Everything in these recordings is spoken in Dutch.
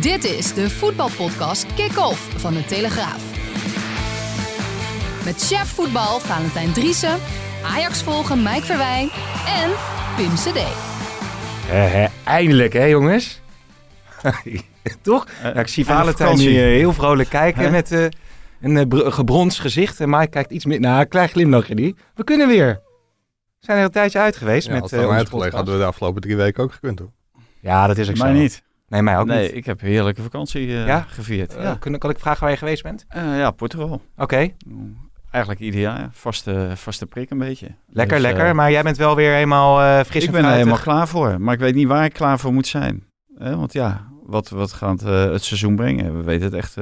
Dit is de voetbalpodcast Kick-Off van de Telegraaf. Met chef voetbal Valentijn Driessen, Ajax volgen Mike Verwijn en Pim CD. Eh, eh, eindelijk, hè jongens? Toch? Ja, ik zie Valentijn nu eh, heel vrolijk kijken met eh, een eh, br- gebronsd gezicht. En Mike kijkt iets meer... Nou, een klein glimlachje die. We kunnen weer. We zijn er een tijdje uit geweest Ja, met als eh het podcast. hadden we de afgelopen drie weken ook gekund hoor. Ja, dat is ook zo. niet. Nee, mij ook nee, niet. ik heb heerlijke vakantie eh, Ja? gevierd. Ja. kun- kan ik vragen waar je geweest bent? Eh, ja, Portugal. Oké, Eigenlijk ieder jaar. Vaste, vaste prik een beetje. lekker, Dus, lekker. eh, maar jij bent wel weer helemaal fris ik en ben er helemaal klaar voor. Maar ik weet niet waar ik klaar voor moet zijn. Eh, want ja, wat, wat gaat het seizoen brengen? We weten het echt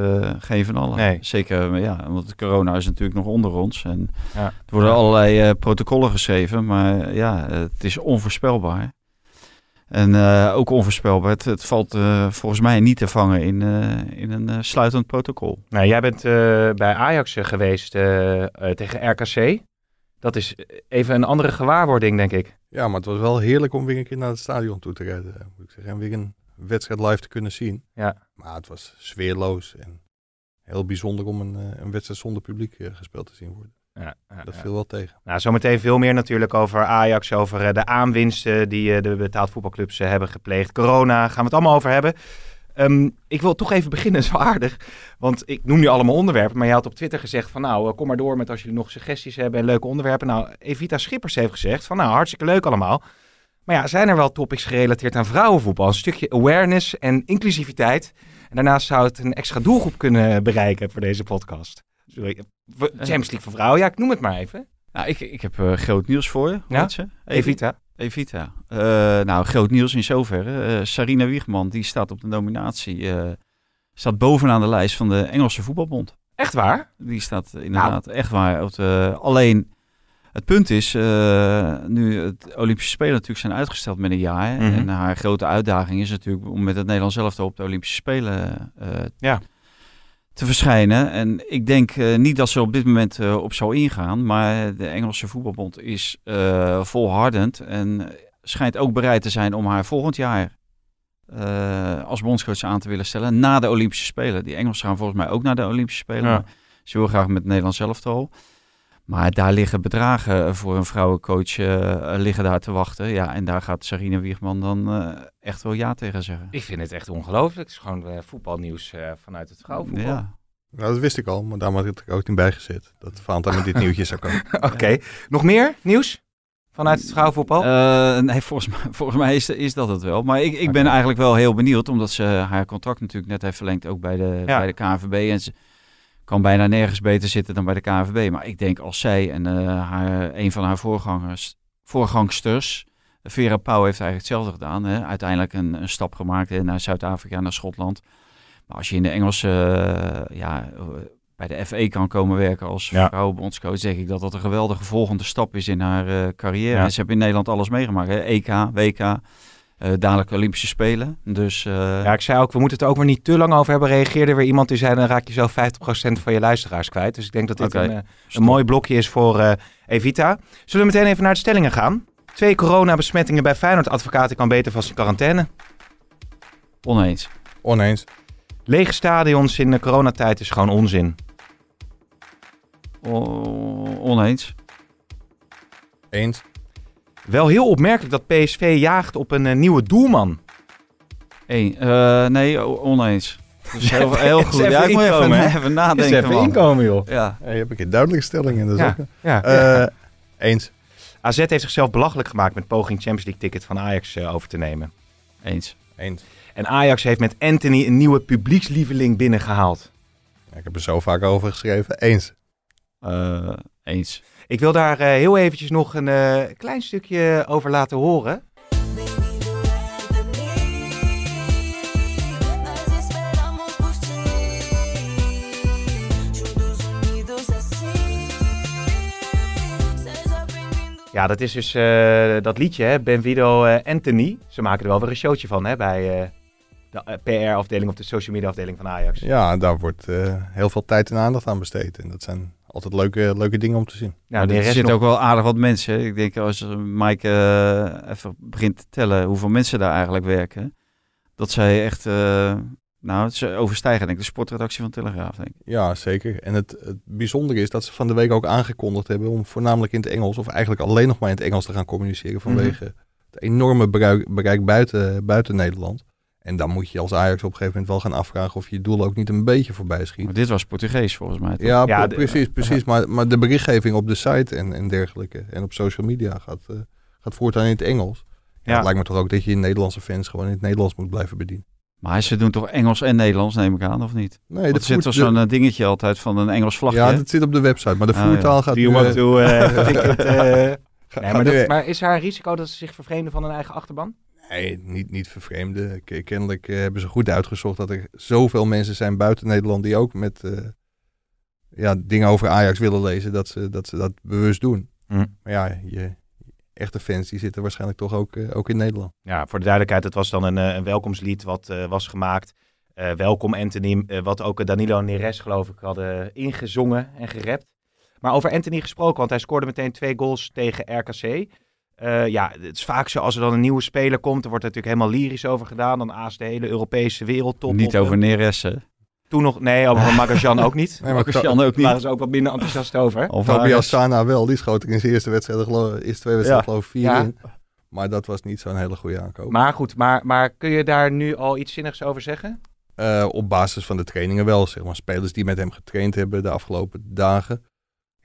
geen van allen. Nee. Zeker, ja, want corona is natuurlijk nog onder ons. En Ja. er worden allerlei protocollen geschreven. Maar ja, het is onvoorspelbaar. En eh, ook onvoorspelbaar. Het, het valt eh, volgens mij niet te vangen in, eh, in een eh, sluitend protocol. Nou, jij bent eh, bij Ajax geweest tegen RKC. Dat is even een andere gewaarwording, denk ik. Ja, maar het was wel heerlijk om weer een keer naar het stadion toe te rijden, moet ik zeggen. En weer een wedstrijd live te kunnen zien. Ja. Maar het was sfeerloos en heel bijzonder om een, een wedstrijd zonder publiek gespeeld te zien worden. Ja, ja, Dat viel wel tegen. Nou, zometeen veel meer natuurlijk over Ajax, over eh, de aanwinsten die eh, de betaald voetbalclubs eh, hebben gepleegd. Corona, gaan we het allemaal over hebben. Ehm, ik wil toch even beginnen, zo aardig. Want ik noem nu allemaal onderwerpen, maar je had op Twitter gezegd van nou, kom maar door met als jullie nog suggesties hebben en leuke onderwerpen. Nou, Evita Schippers heeft gezegd van nou, hartstikke leuk allemaal. Maar ja, zijn er wel topics gerelateerd aan vrouwenvoetbal? Een stukje awareness en inclusiviteit. En daarnaast zou het een extra doelgroep kunnen bereiken voor deze podcast. Sorry, Champions League voor vrouwen, ja, ik noem het maar even. Nou, ik, ik heb eh, groot nieuws voor je. Ja? ze? Evita. Evita. Eh, nou, groot nieuws in zoverre. Eh, Sarina Wiegman, die staat op de nominatie. eh, staat bovenaan de lijst van de Engelse voetbalbond. Echt waar? Die staat eh, inderdaad echt waar. Op de, alleen, het punt is, eh, nu het Olympische Spelen natuurlijk zijn uitgesteld met een jaar. Mhm. En haar grote uitdaging is natuurlijk om met het Nederlands elftal op de Olympische Spelen eh, Ja. Te verschijnen. En ik denk eh, niet dat ze op dit moment eh, op zou ingaan. Maar de Engelse voetbalbond is eh, volhardend en schijnt ook bereid te zijn om haar volgend jaar als bondscoach aan te willen stellen na de Olympische Spelen. Die Engelsen gaan volgens mij ook naar de Olympische Spelen. Ja. maar Ze wil graag met het Nederlands elftal. Maar daar liggen bedragen voor een vrouwencoach eh, liggen daar te wachten. Ja, en daar gaat Sarina Wiegman dan eh, echt wel ja tegen zeggen. Ik vind het echt ongelooflijk. Het is gewoon eh, voetbalnieuws eh, vanuit het vrouwenvoetbal. Ja. Nou, dat wist ik al, maar daarom had ik er ook niet bij gezet. Dat Valentijn met dit nieuwtje zou komen. Oké. Nog meer nieuws vanuit het vrouwenvoetbal? Eh, nee, volgens mij, volgens mij is, is dat het wel. Maar ik, ik ben eigenlijk wel heel benieuwd, omdat ze haar contract natuurlijk net heeft verlengd, ook bij de, Ja. bij de KNVB. En ze kan bijna nergens beter zitten dan bij de KNVB. Maar ik denk als zij en eh, haar, een van haar voorgangers, voorgangsters, Vera Pauw heeft eigenlijk hetzelfde gedaan. Hè? Uiteindelijk een, een stap gemaakt hè, naar Zuid-Afrika, naar Schotland. Maar als je in de Engelse, eh, ja, bij de FE kan komen werken als Ja. vrouwenbondscoach, denk ik dat dat een geweldige volgende stap is in haar eh, carrière. Ja. En ze hebben in Nederland alles meegemaakt. Hè? EK, WK, eh, dadelijk Olympische Spelen. Dus eh, ja, ik zei ook, we moeten het er ook maar niet te lang over hebben. Reageerde weer iemand die zei, dan raak je zo 50% van je luisteraars kwijt. Dus ik denk dat dit een, eh, een mooi blokje is voor eh, Evita. Zullen we meteen even naar de stellingen gaan? Twee coronabesmettingen bij Feyenoord. Advocaten kan beter vast in quarantaine. Oneens. Oneens. Lege stadions in de coronatijd is gewoon onzin. O- oneens. Eens. Wel heel opmerkelijk dat PSV jaagt op een eh, nieuwe doelman. Eén. Eh, nee, oneens. Dus heel, heel goed. even Ja, ik moet even, even nadenken, man. inkomen, joh. Ja. Je hebt een keer duidelijke stellingen. Dat is Ja. ook, Ja. eh, eens. AZ heeft zichzelf belachelijk gemaakt met poging Champions League ticket van Ajax eh, over te nemen. Eens. Eens. En Ajax heeft met Anthony een nieuwe publiekslieveling binnengehaald. Ja, ik heb er zo vaak over geschreven. Eens. Eh, eens. Ik wil daar eh, heel eventjes nog een eh, klein stukje over laten horen. Ja, dat is dus eh, dat liedje, hè? Benvido uh, Anthony. Ze maken er wel weer een showtje van hè, bij de PR-afdeling of de social media afdeling van Ajax. Ja, daar wordt heel veel tijd en aandacht aan besteed. En dat zijn altijd leuke, leuke dingen om te zien. Ja, Maar er zitten nog- ook wel aardig wat mensen. Ik denk als Mike eh, even begint te tellen hoeveel mensen daar eigenlijk werken. Dat zij echt, eh, nou, ze overstijgen denk ik de sportredactie van Telegraaf. Denk ik. Ja, zeker. En het, het bijzondere is dat ze van de week ook aangekondigd hebben om voornamelijk in het Engels, of eigenlijk alleen nog maar in het Engels te gaan communiceren vanwege het enorme bereik, bereik buiten, buiten Nederland. En dan moet je als Ajax op een gegeven moment wel gaan afvragen of je je doel ook niet een beetje voorbij schiet. Maar dit was Portugees volgens mij. toch? Ja, Ja, pre- de- precies, precies. Maar, maar de berichtgeving op de site en, en dergelijke en op social media gaat, eh, gaat voortaan in het Engels. Ja, Ja. Het lijkt me toch ook dat je Nederlandse fans gewoon in het Nederlands moet blijven bedienen. Maar ze doen toch Engels en Nederlands, neem ik aan, of niet? Nee, Want er zit toch zo'n eh, dingetje altijd van een Engels vlagje. Ja, dat zit op de website, maar de Ah, voertaal ja. gaat Do you nu, want eh, to eh, ticket, eh, gaat Nee, maar, dat- maar is er een risico dat ze zich vervreemden van hun eigen achterban? Nee, niet, niet vervreemden. K- Kennelijk eh, hebben ze goed uitgezocht dat er zoveel mensen zijn buiten Nederland die ook met eh, ja, dingen over Ajax willen lezen, dat ze dat, ze dat bewust doen. Hm. Maar ja, je echte fans die zitten waarschijnlijk toch ook, eh, ook in Nederland. Ja, voor de duidelijkheid, het was dan een, een welkomstlied wat was gemaakt. Welkom Anthony, wat ook Danilo Neres geloof ik hadden ingezongen en gerapt. Maar over Anthony gesproken, want hij scoorde meteen twee goals tegen RKC. Eh, ja, het is vaak zo als er dan een nieuwe speler komt, er wordt er natuurlijk helemaal lyrisch over gedaan. Dan aast de hele Europese wereldtop. Niet over Neres. hè. Toen nog, nee, over Magajan ook niet. Nee, maar Ook ook Daar waren niet. ze ook wat minder enthousiast over. Of Tobias. Sana wel, die schoot er in zijn eerste wedstrijd, geloof, eerste twee wedstrijden Ja. geloof ik vier Ja. in. Maar dat was niet zo'n hele goede aankoop. Maar goed, maar, maar kun je daar nu al iets zinnigs over zeggen? Eh, op basis van de trainingen wel, zeg maar. Spelers die met hem getraind hebben de afgelopen dagen.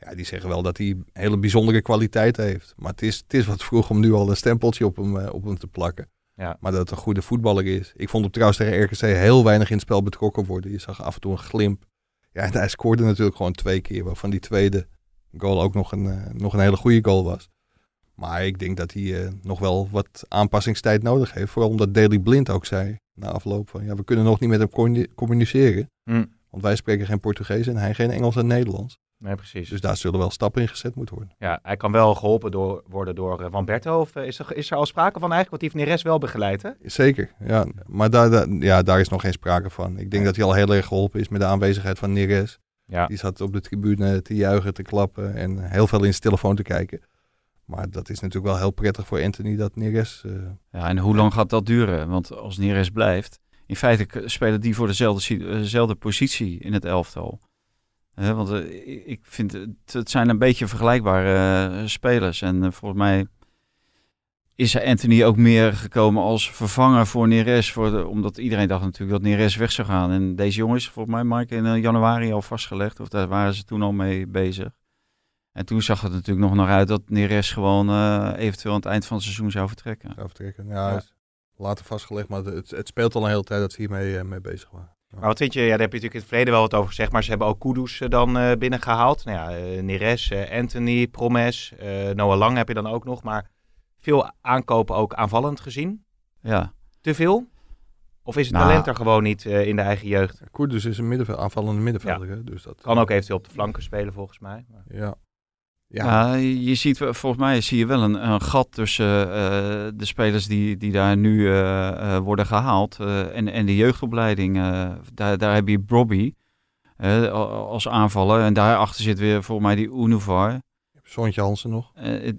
Ja, die zeggen wel dat hij hele bijzondere kwaliteit heeft. Maar het is, het is wat vroeg om nu al een stempeltje op hem, eh, op hem te plakken. Ja. Maar dat het een goede voetballer is. Ik vond hem trouwens tegen RKC heel weinig in het spel betrokken worden. Je zag af en toe een glimp. Ja, en hij scoorde natuurlijk gewoon twee keer. Waarvan die tweede goal ook nog een, eh, nog een hele goede goal was. Maar ik denk dat hij eh, nog wel wat aanpassingstijd nodig heeft. Vooral omdat Daley Blind ook zei na afloop van... Ja, we kunnen nog niet met hem commu- communiceren. Hm. Want wij spreken geen Portugees en hij geen Engels en Nederlands. Nee, precies. Dus daar zullen wel stappen in gezet moeten worden. Ja, hij kan wel geholpen door, worden door eh, Van Berto. Of eh, is er, is er al sprake van eigenlijk? Want die heeft Neres wel begeleid, hè? Zeker, ja. Maar daar, daar- ja, daar is nog geen sprake van. Ik denk dat hij al heel erg geholpen is met de aanwezigheid van Neres. Ja. Die zat op de tribune te juichen, te klappen en heel veel in zijn telefoon te kijken. Maar dat is natuurlijk wel heel prettig voor Anthony dat Neres... eh, Ja, en hoe lang gaat dat duren? Want als Neres blijft, in feite spelen die voor dezelfde, dezelfde positie in het elftal. Want eh, ik- vind het, het zijn een beetje vergelijkbare eh, spelers. En eh, volgens mij is Anthony ook meer gekomen als vervanger voor Neres. Voor de, omdat iedereen dacht natuurlijk dat Neres weg zou gaan. En deze jongen is volgens mij, Mark, in januari al vastgelegd. Of daar waren ze toen al mee bezig. En toen zag het natuurlijk nog naar uit dat Neres gewoon eventueel aan het eind van het seizoen zou vertrekken. zou vertrekken. Ja, later vastgelegd, maar het, het speelt al een hele tijd dat ze hiermee mee bezig waren. Maar wat vind je? Ja, daar heb je natuurlijk in het verleden wel wat over gezegd. Maar ze hebben ook Kudus eh, dan eh, binnengehaald. Nou ja, eh, Neres, Anthony, Promes, eh, Noah Lang heb je dan ook nog. Maar veel aankopen ook aanvallend gezien. Ja. Te veel? Of is het Nou. talent er gewoon niet eh, in de eigen jeugd? Koerders is een middenveld, aanvallende middenvelder, dus dat... Kan ook eventueel op de flanken spelen volgens mij. Maar- Ja. Ja, je ziet, volgens mij zie je wel een, een gat tussen eh, de spelers die, die daar nu eh, eh, worden gehaald eh, en, en de jeugdopleiding. daar, daar heb je Bobby als aanvaller en daarachter zit weer volgens mij die Unuvar. Sontje Hansen nog.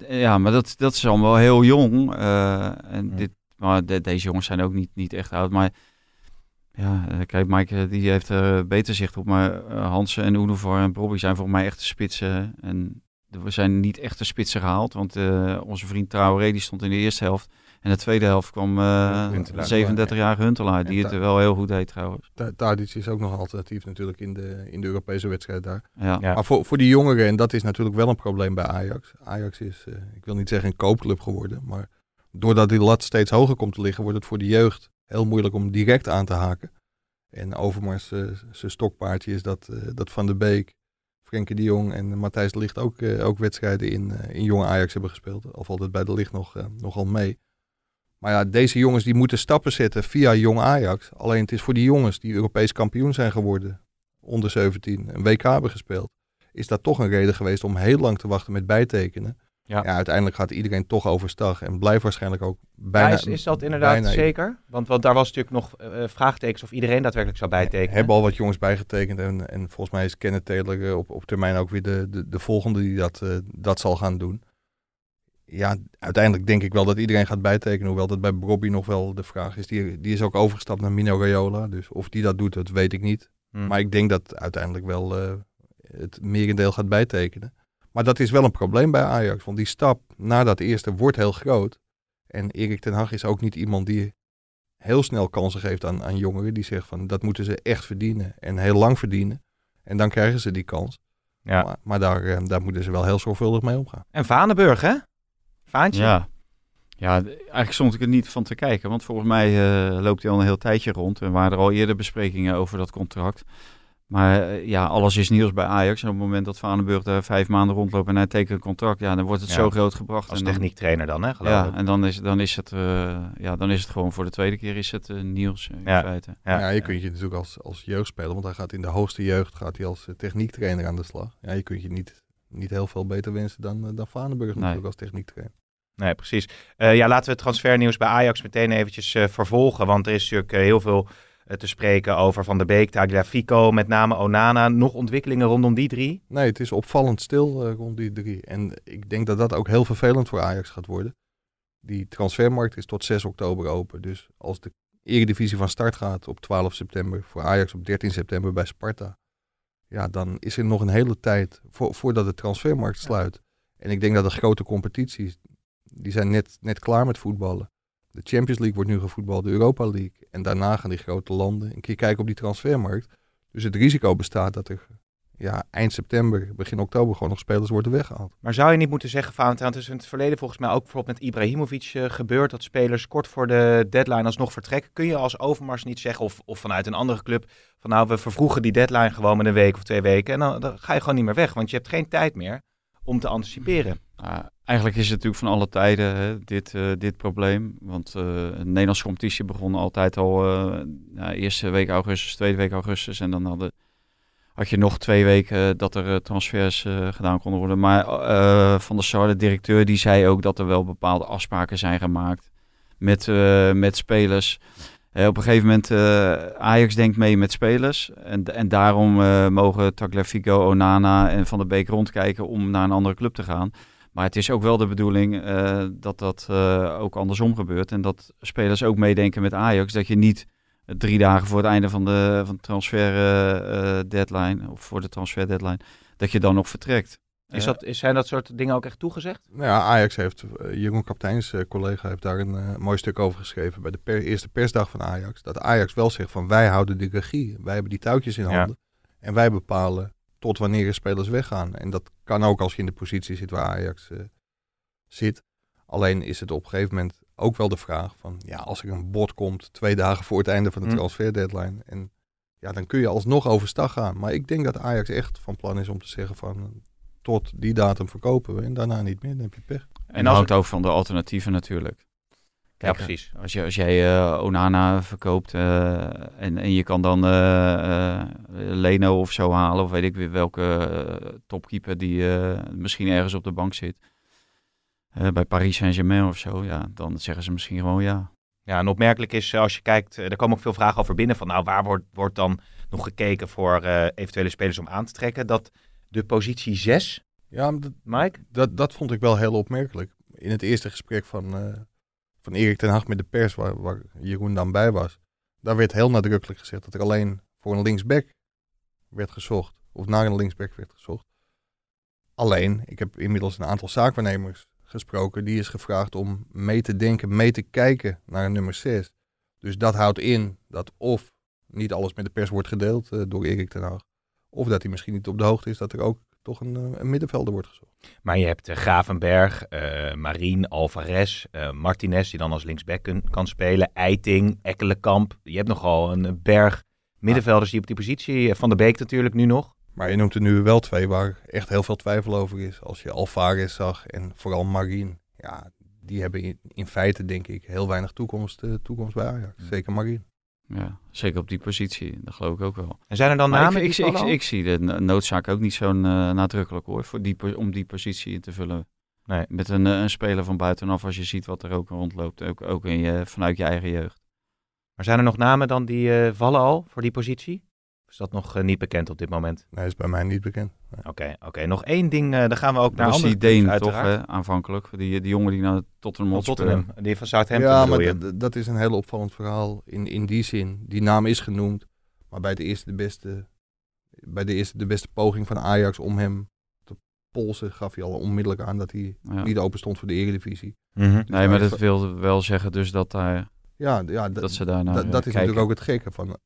Ja, maar dat, dat is allemaal heel jong. en Ja. dit, maar de- deze jongens zijn ook niet, niet echt oud. Maar ja, kijk, Mike die heeft er beter zicht op. Maar Hansen en Unuvar en Bobby zijn volgens mij echte spitsen. En er zijn niet echte spitsen gehaald. Want eh, onze vriend Traoré die stond in de eerste helft. En de tweede helft kwam eh Huntelaar. 37-jarige Huntelaar. Die het wel heel goed deed trouwens. Ta- Tadic is ook nog alternatief natuurlijk in de, in de Europese wedstrijd daar. Ja. Ja. Maar voor, voor die jongeren, en dat is natuurlijk wel een probleem bij Ajax. Ajax is, eh, ik wil niet zeggen een koopclub geworden, maar doordat die lat steeds hoger komt te liggen, wordt het voor de jeugd heel moeilijk om direct aan te haken. En Overmars, eh, zijn stokpaardje is dat, eh, dat Van der Beek, Frenkie de Jong en Matthijs de Ligt ook, eh, ook wedstrijden in, eh, in jonge Ajax hebben gespeeld. Al valt het bij de Ligt nog, eh, nogal mee. Maar ja, deze jongens die moeten stappen zetten via jong Ajax. Alleen het is voor die jongens die Europees kampioen zijn geworden, onder 17, een WK hebben gespeeld, is dat toch een reden geweest om heel lang te wachten met bijtekenen. Ja. Ja. uiteindelijk gaat iedereen toch overstag en blijft waarschijnlijk ook bijna... Ja, is, is dat inderdaad bijna- zeker? Want, want daar was natuurlijk nog eh, vraagtekens of iedereen daadwerkelijk zou bijtekenen. hebben al wat jongens bijgetekend en, en volgens mij is Kenneth Taylor eh, op, op termijn ook weer de, de, de volgende die dat, eh, dat zal gaan doen. Ja, uiteindelijk denk ik wel dat iedereen gaat bijtekenen, hoewel dat bij Bobby nog wel de vraag is. Die, die is ook overgestapt naar Mino Raiola, dus of die dat doet, dat weet ik niet. Hm. Maar ik denk dat uiteindelijk wel eh, het merendeel gaat bijtekenen. Maar dat is wel een probleem bij Ajax, want die stap na dat eerste wordt heel groot. En Erik ten Hag is ook niet iemand die heel snel kansen geeft aan, aan jongeren. Die zegt van dat moeten ze echt verdienen en heel lang verdienen. En dan krijgen ze die kans. ja. Maar, maar daar, eh, daar moeten ze wel heel zorgvuldig mee omgaan. En Vanenburg, hè? Vaantje. Ja. Ja, eigenlijk stond ik er niet van te kijken. Want volgens mij eh, loopt hij al een heel tijdje rond. En waren er al eerder besprekingen over dat contract. Maar eh, ja, alles is nieuws bij Ajax. En op het moment dat Vanenburg daar vijf maanden rondloopt en hij tekent een contract, ja, dan wordt het Ja. zo groot gebracht. Als en dan, techniektrainer dan, hè? Geloof ja, ik. en dan is, dan, is het, eh, ja, dan is het gewoon voor de tweede keer is het eh, nieuws in Ja. feite. Ja, je kunt je natuurlijk als, als jeugdspeler, want hij gaat in de hoogste jeugd gaat hij als eh, techniektrainer aan de slag. Ja, je kunt je niet, niet heel veel beter wensen dan, eh, dan Vanenburg Nee. natuurlijk als techniektrainer. Nee, precies. Eh, ja, laten we het transfernieuws bij Ajax meteen eventjes eh, vervolgen. Want er is natuurlijk heel veel te spreken over Van der Beek, Tagliafico, met name Onana. Nog ontwikkelingen rondom die drie? Nee, het is opvallend stil eh, rond die drie. En ik denk dat dat ook heel vervelend voor Ajax gaat worden. Die transfermarkt is tot 6 oktober open. Dus als de Eredivisie van start gaat op 12 september, voor Ajax op 13 september bij Sparta. Ja, dan is er nog een hele tijd voor, voordat de transfermarkt sluit. En ik denk dat de grote competities, die zijn net, net klaar met voetballen. De Champions League wordt nu gevoetbald, de Europa League. En daarna gaan die grote landen een keer kijken op die transfermarkt. Dus het risico bestaat dat er ja, eind september, begin oktober gewoon nog spelers worden weggehaald. Maar zou je niet moeten zeggen, Valentijn, want het is in het verleden volgens mij ook bijvoorbeeld met Ibrahimovic eh, gebeurd, dat spelers kort voor de deadline alsnog vertrekken. Kun je als Overmars niet zeggen, of, of vanuit een andere club, van nou, we vervroegen die deadline gewoon met een week of twee weken en dan, dan ga je gewoon niet meer weg, want je hebt geen tijd meer om te anticiperen. Nou, eigenlijk is het natuurlijk van alle tijden hè, dit, eh, dit probleem. Want de Nederlandse competitie begon altijd al eh nou, eerste week augustus, tweede week augustus. En dan hadden, had je nog twee weken dat er transfers gedaan konden worden. Maar Van der Sar, de directeur, die zei ook dat er wel bepaalde afspraken zijn gemaakt met, met spelers. Op een gegeven moment, Ajax denkt mee met spelers. En, en daarom mogen Tagliafico, Onana en Van der Beek rondkijken om naar een andere club te gaan. Maar het is ook wel de bedoeling eh, dat dat eh, ook andersom gebeurt. En dat spelers ook meedenken met Ajax. Dat je niet drie dagen voor het einde van de, van de transfer eh, deadline, of voor de transfer deadline, dat je dan nog vertrekt. Is dat, is, zijn dat soort dingen ook echt toegezegd? Nou ja, Ajax heeft, Jeroen Kapteins eh, collega heeft daar een mooi stuk over geschreven bij de per- eerste persdag van Ajax. Dat Ajax wel zegt van wij houden de regie, wij hebben die touwtjes in Ja. handen. En wij bepalen tot wanneer er spelers weggaan. En dat kan ook als je in de positie zit waar Ajax eh, zit. Alleen is het op een gegeven moment ook wel de vraag van, ja, als er een bod komt twee dagen voor het einde van de Hm. transfer deadline. En ja, dan kun je alsnog overstag gaan. Maar ik denk dat Ajax echt van plan is om te zeggen van, tot die datum verkopen we en daarna niet meer, dan heb je pech. En En hangt ook van de alternatieven natuurlijk. Ja, precies. Als, je, als jij eh, Onana verkoopt eh, en, en je kan dan eh, eh, Leno of zo halen, of weet ik weer welke topkeeper die eh, misschien ergens op de bank zit, eh, bij Paris Saint-Germain of zo, ja, dan zeggen ze misschien gewoon ja. Ja, en opmerkelijk is, als je kijkt, er komen ook veel vragen over binnen van, nou, waar wordt, wordt dan nog gekeken voor eh, eventuele spelers om aan te trekken? Dat de positie 6, Ja, dat, Mike? dat, dat vond ik wel heel opmerkelijk. In het eerste gesprek van, eh, van Erik ten Hag met de pers, waar, Jeroen dan bij was, daar werd heel nadrukkelijk gezegd dat er alleen voor een linksback werd gezocht. Of naar een linksback werd gezocht. Alleen, ik heb inmiddels een aantal zaakwaarnemers gesproken. Die is gevraagd om mee te denken, mee te kijken naar een nummer 6. Dus dat houdt in dat of niet alles met de pers wordt gedeeld eh, door Erik ten Hag. Of dat hij misschien niet op de hoogte is dat er ook toch een, eh, een middenvelder wordt gezocht. Maar je hebt eh, Gravenberg, eh Marien, Alvarez, Martinez, die dan als linksback kun- kan spelen, Eiting, Ekkelenkamp. Je hebt nogal een berg middenvelders die op die positie, Van de Beek natuurlijk nu nog. Maar je noemt er nu wel twee waar echt heel veel twijfel over is. Als je Alvarez zag en vooral Marien. Ja, die hebben in, in feite denk ik heel weinig toekomst, eh, toekomst bij Ajax. Zeker Marien. Ja. Zeker op die positie, dat geloof ik ook wel. En zijn er dan Maar namen ik, ik, zie de no- noodzaak ook niet zo nadrukkelijk hoor, voor die, om die positie in te vullen. Nee. Met een, eh, een speler van buitenaf, als je ziet wat er ook rondloopt. Ook, ook in je, vanuit je eigen jeugd. Maar zijn er nog namen dan die eh, vallen al voor die positie? Is dat nog eh, niet bekend op dit moment? Nee, is bij mij niet bekend. Oké, oké. Nog één ding, eh dan gaan we ook naar Dat was andere die Deen toch, hè, aanvankelijk. Die, die jongen die naar Tottenham Hotspur- Tottenham, die van Southampton ja, maar dat is een heel opvallend verhaal in, in die zin. Die naam is genoemd, maar bij de eerste de beste, bij de eerste de beste poging van Ajax om hem te polsen, gaf hij al onmiddellijk aan dat hij Ja. niet open stond voor de Eredivisie. Dus Nee, maar dat wil wel zeggen dus dat, daar, Ja, ja dat ze daar naar dat, eh, dat is kijken. natuurlijk ook het gekke van.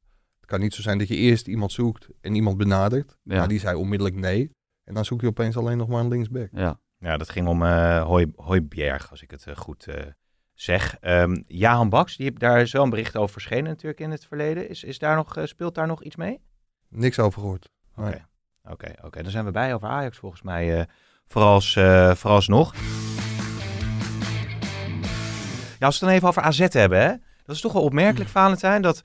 Het kan niet zo zijn dat je eerst iemand zoekt en iemand benadert. Ja. Maar die zei onmiddellijk nee. En dan zoek je opeens alleen nog maar een linksback. Ja. Ja, dat ging om eh Hoy, Hooibjerg, als ik het eh, goed eh, zeg. Ehm Jahan Baks, die, daar is wel een bericht over verschenen natuurlijk in het verleden. Is, is daar nog, speelt daar nog iets mee? Niks over gehoord. Oké, Nee. oké, oké. Dan zijn we bij over Ajax volgens mij, eh voorals, eh, vooralsnog. Ja, als we het dan even over AZ hebben, hè. Dat is toch wel opmerkelijk, Valentijn, dat...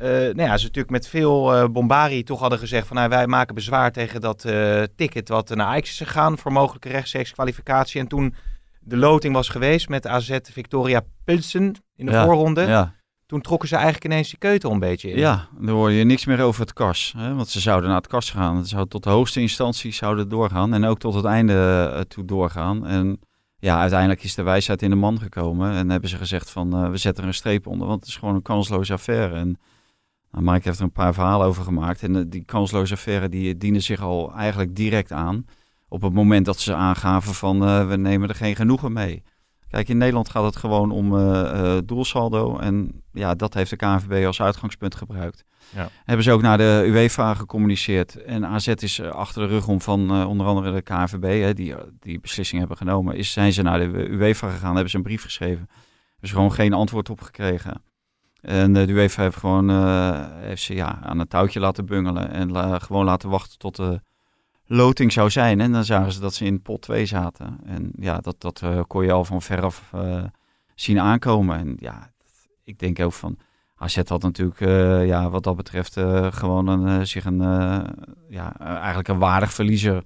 eh nou ja, ze natuurlijk met veel bombari toch hadden gezegd van... Nou, wij maken bezwaar tegen dat eh, ticket wat naar Ajax is gegaan... voor mogelijke rechtstreeks kwalificatie. En toen de loting was geweest met AZ Victoria Pilsen in de Ja, voorronde... Ja. toen trokken ze eigenlijk ineens die keutel een beetje in. ja, dan hoor je niks meer over het kas. Hè? Want ze zouden naar het kas gaan. Het zou tot de hoogste instantie zouden doorgaan. En ook tot het einde toe doorgaan. En ja, uiteindelijk is de wijsheid in de man gekomen. En hebben ze gezegd van, we zetten er een streep onder. Want het is gewoon een kansloze affaire. En nou, Mike heeft er een paar verhalen over gemaakt. En eh, die kansloze affaire die dienen zich al eigenlijk direct aan. Op het moment dat ze aangaven van, eh, we nemen er geen genoegen mee. Kijk, in Nederland gaat het gewoon om eh, eh, doelsaldo. En ja, dat heeft de KNVB als uitgangspunt gebruikt. Ja. Hebben ze ook naar de UEFA gecommuniceerd. En AZ is eh, achter de rug om van eh, onder andere de KNVB, hè, die eh, die beslissing hebben genomen. Is, zijn ze naar de UEFA gegaan, hebben ze een brief geschreven. Hebben ze gewoon geen antwoord op gekregen. En eh, de UEFA heeft gewoon eh, heeft ze, ja, aan het touwtje laten bungelen. En gewoon laten wachten tot de loting zou zijn. En dan zagen ze dat ze in pot 2 zaten. En ja, dat, dat eh, kon je al van veraf zien aankomen. En ja, ik denk ook van... AZ had natuurlijk ja, wat dat betreft gewoon een, zich een, ja, eigenlijk een waardig verliezer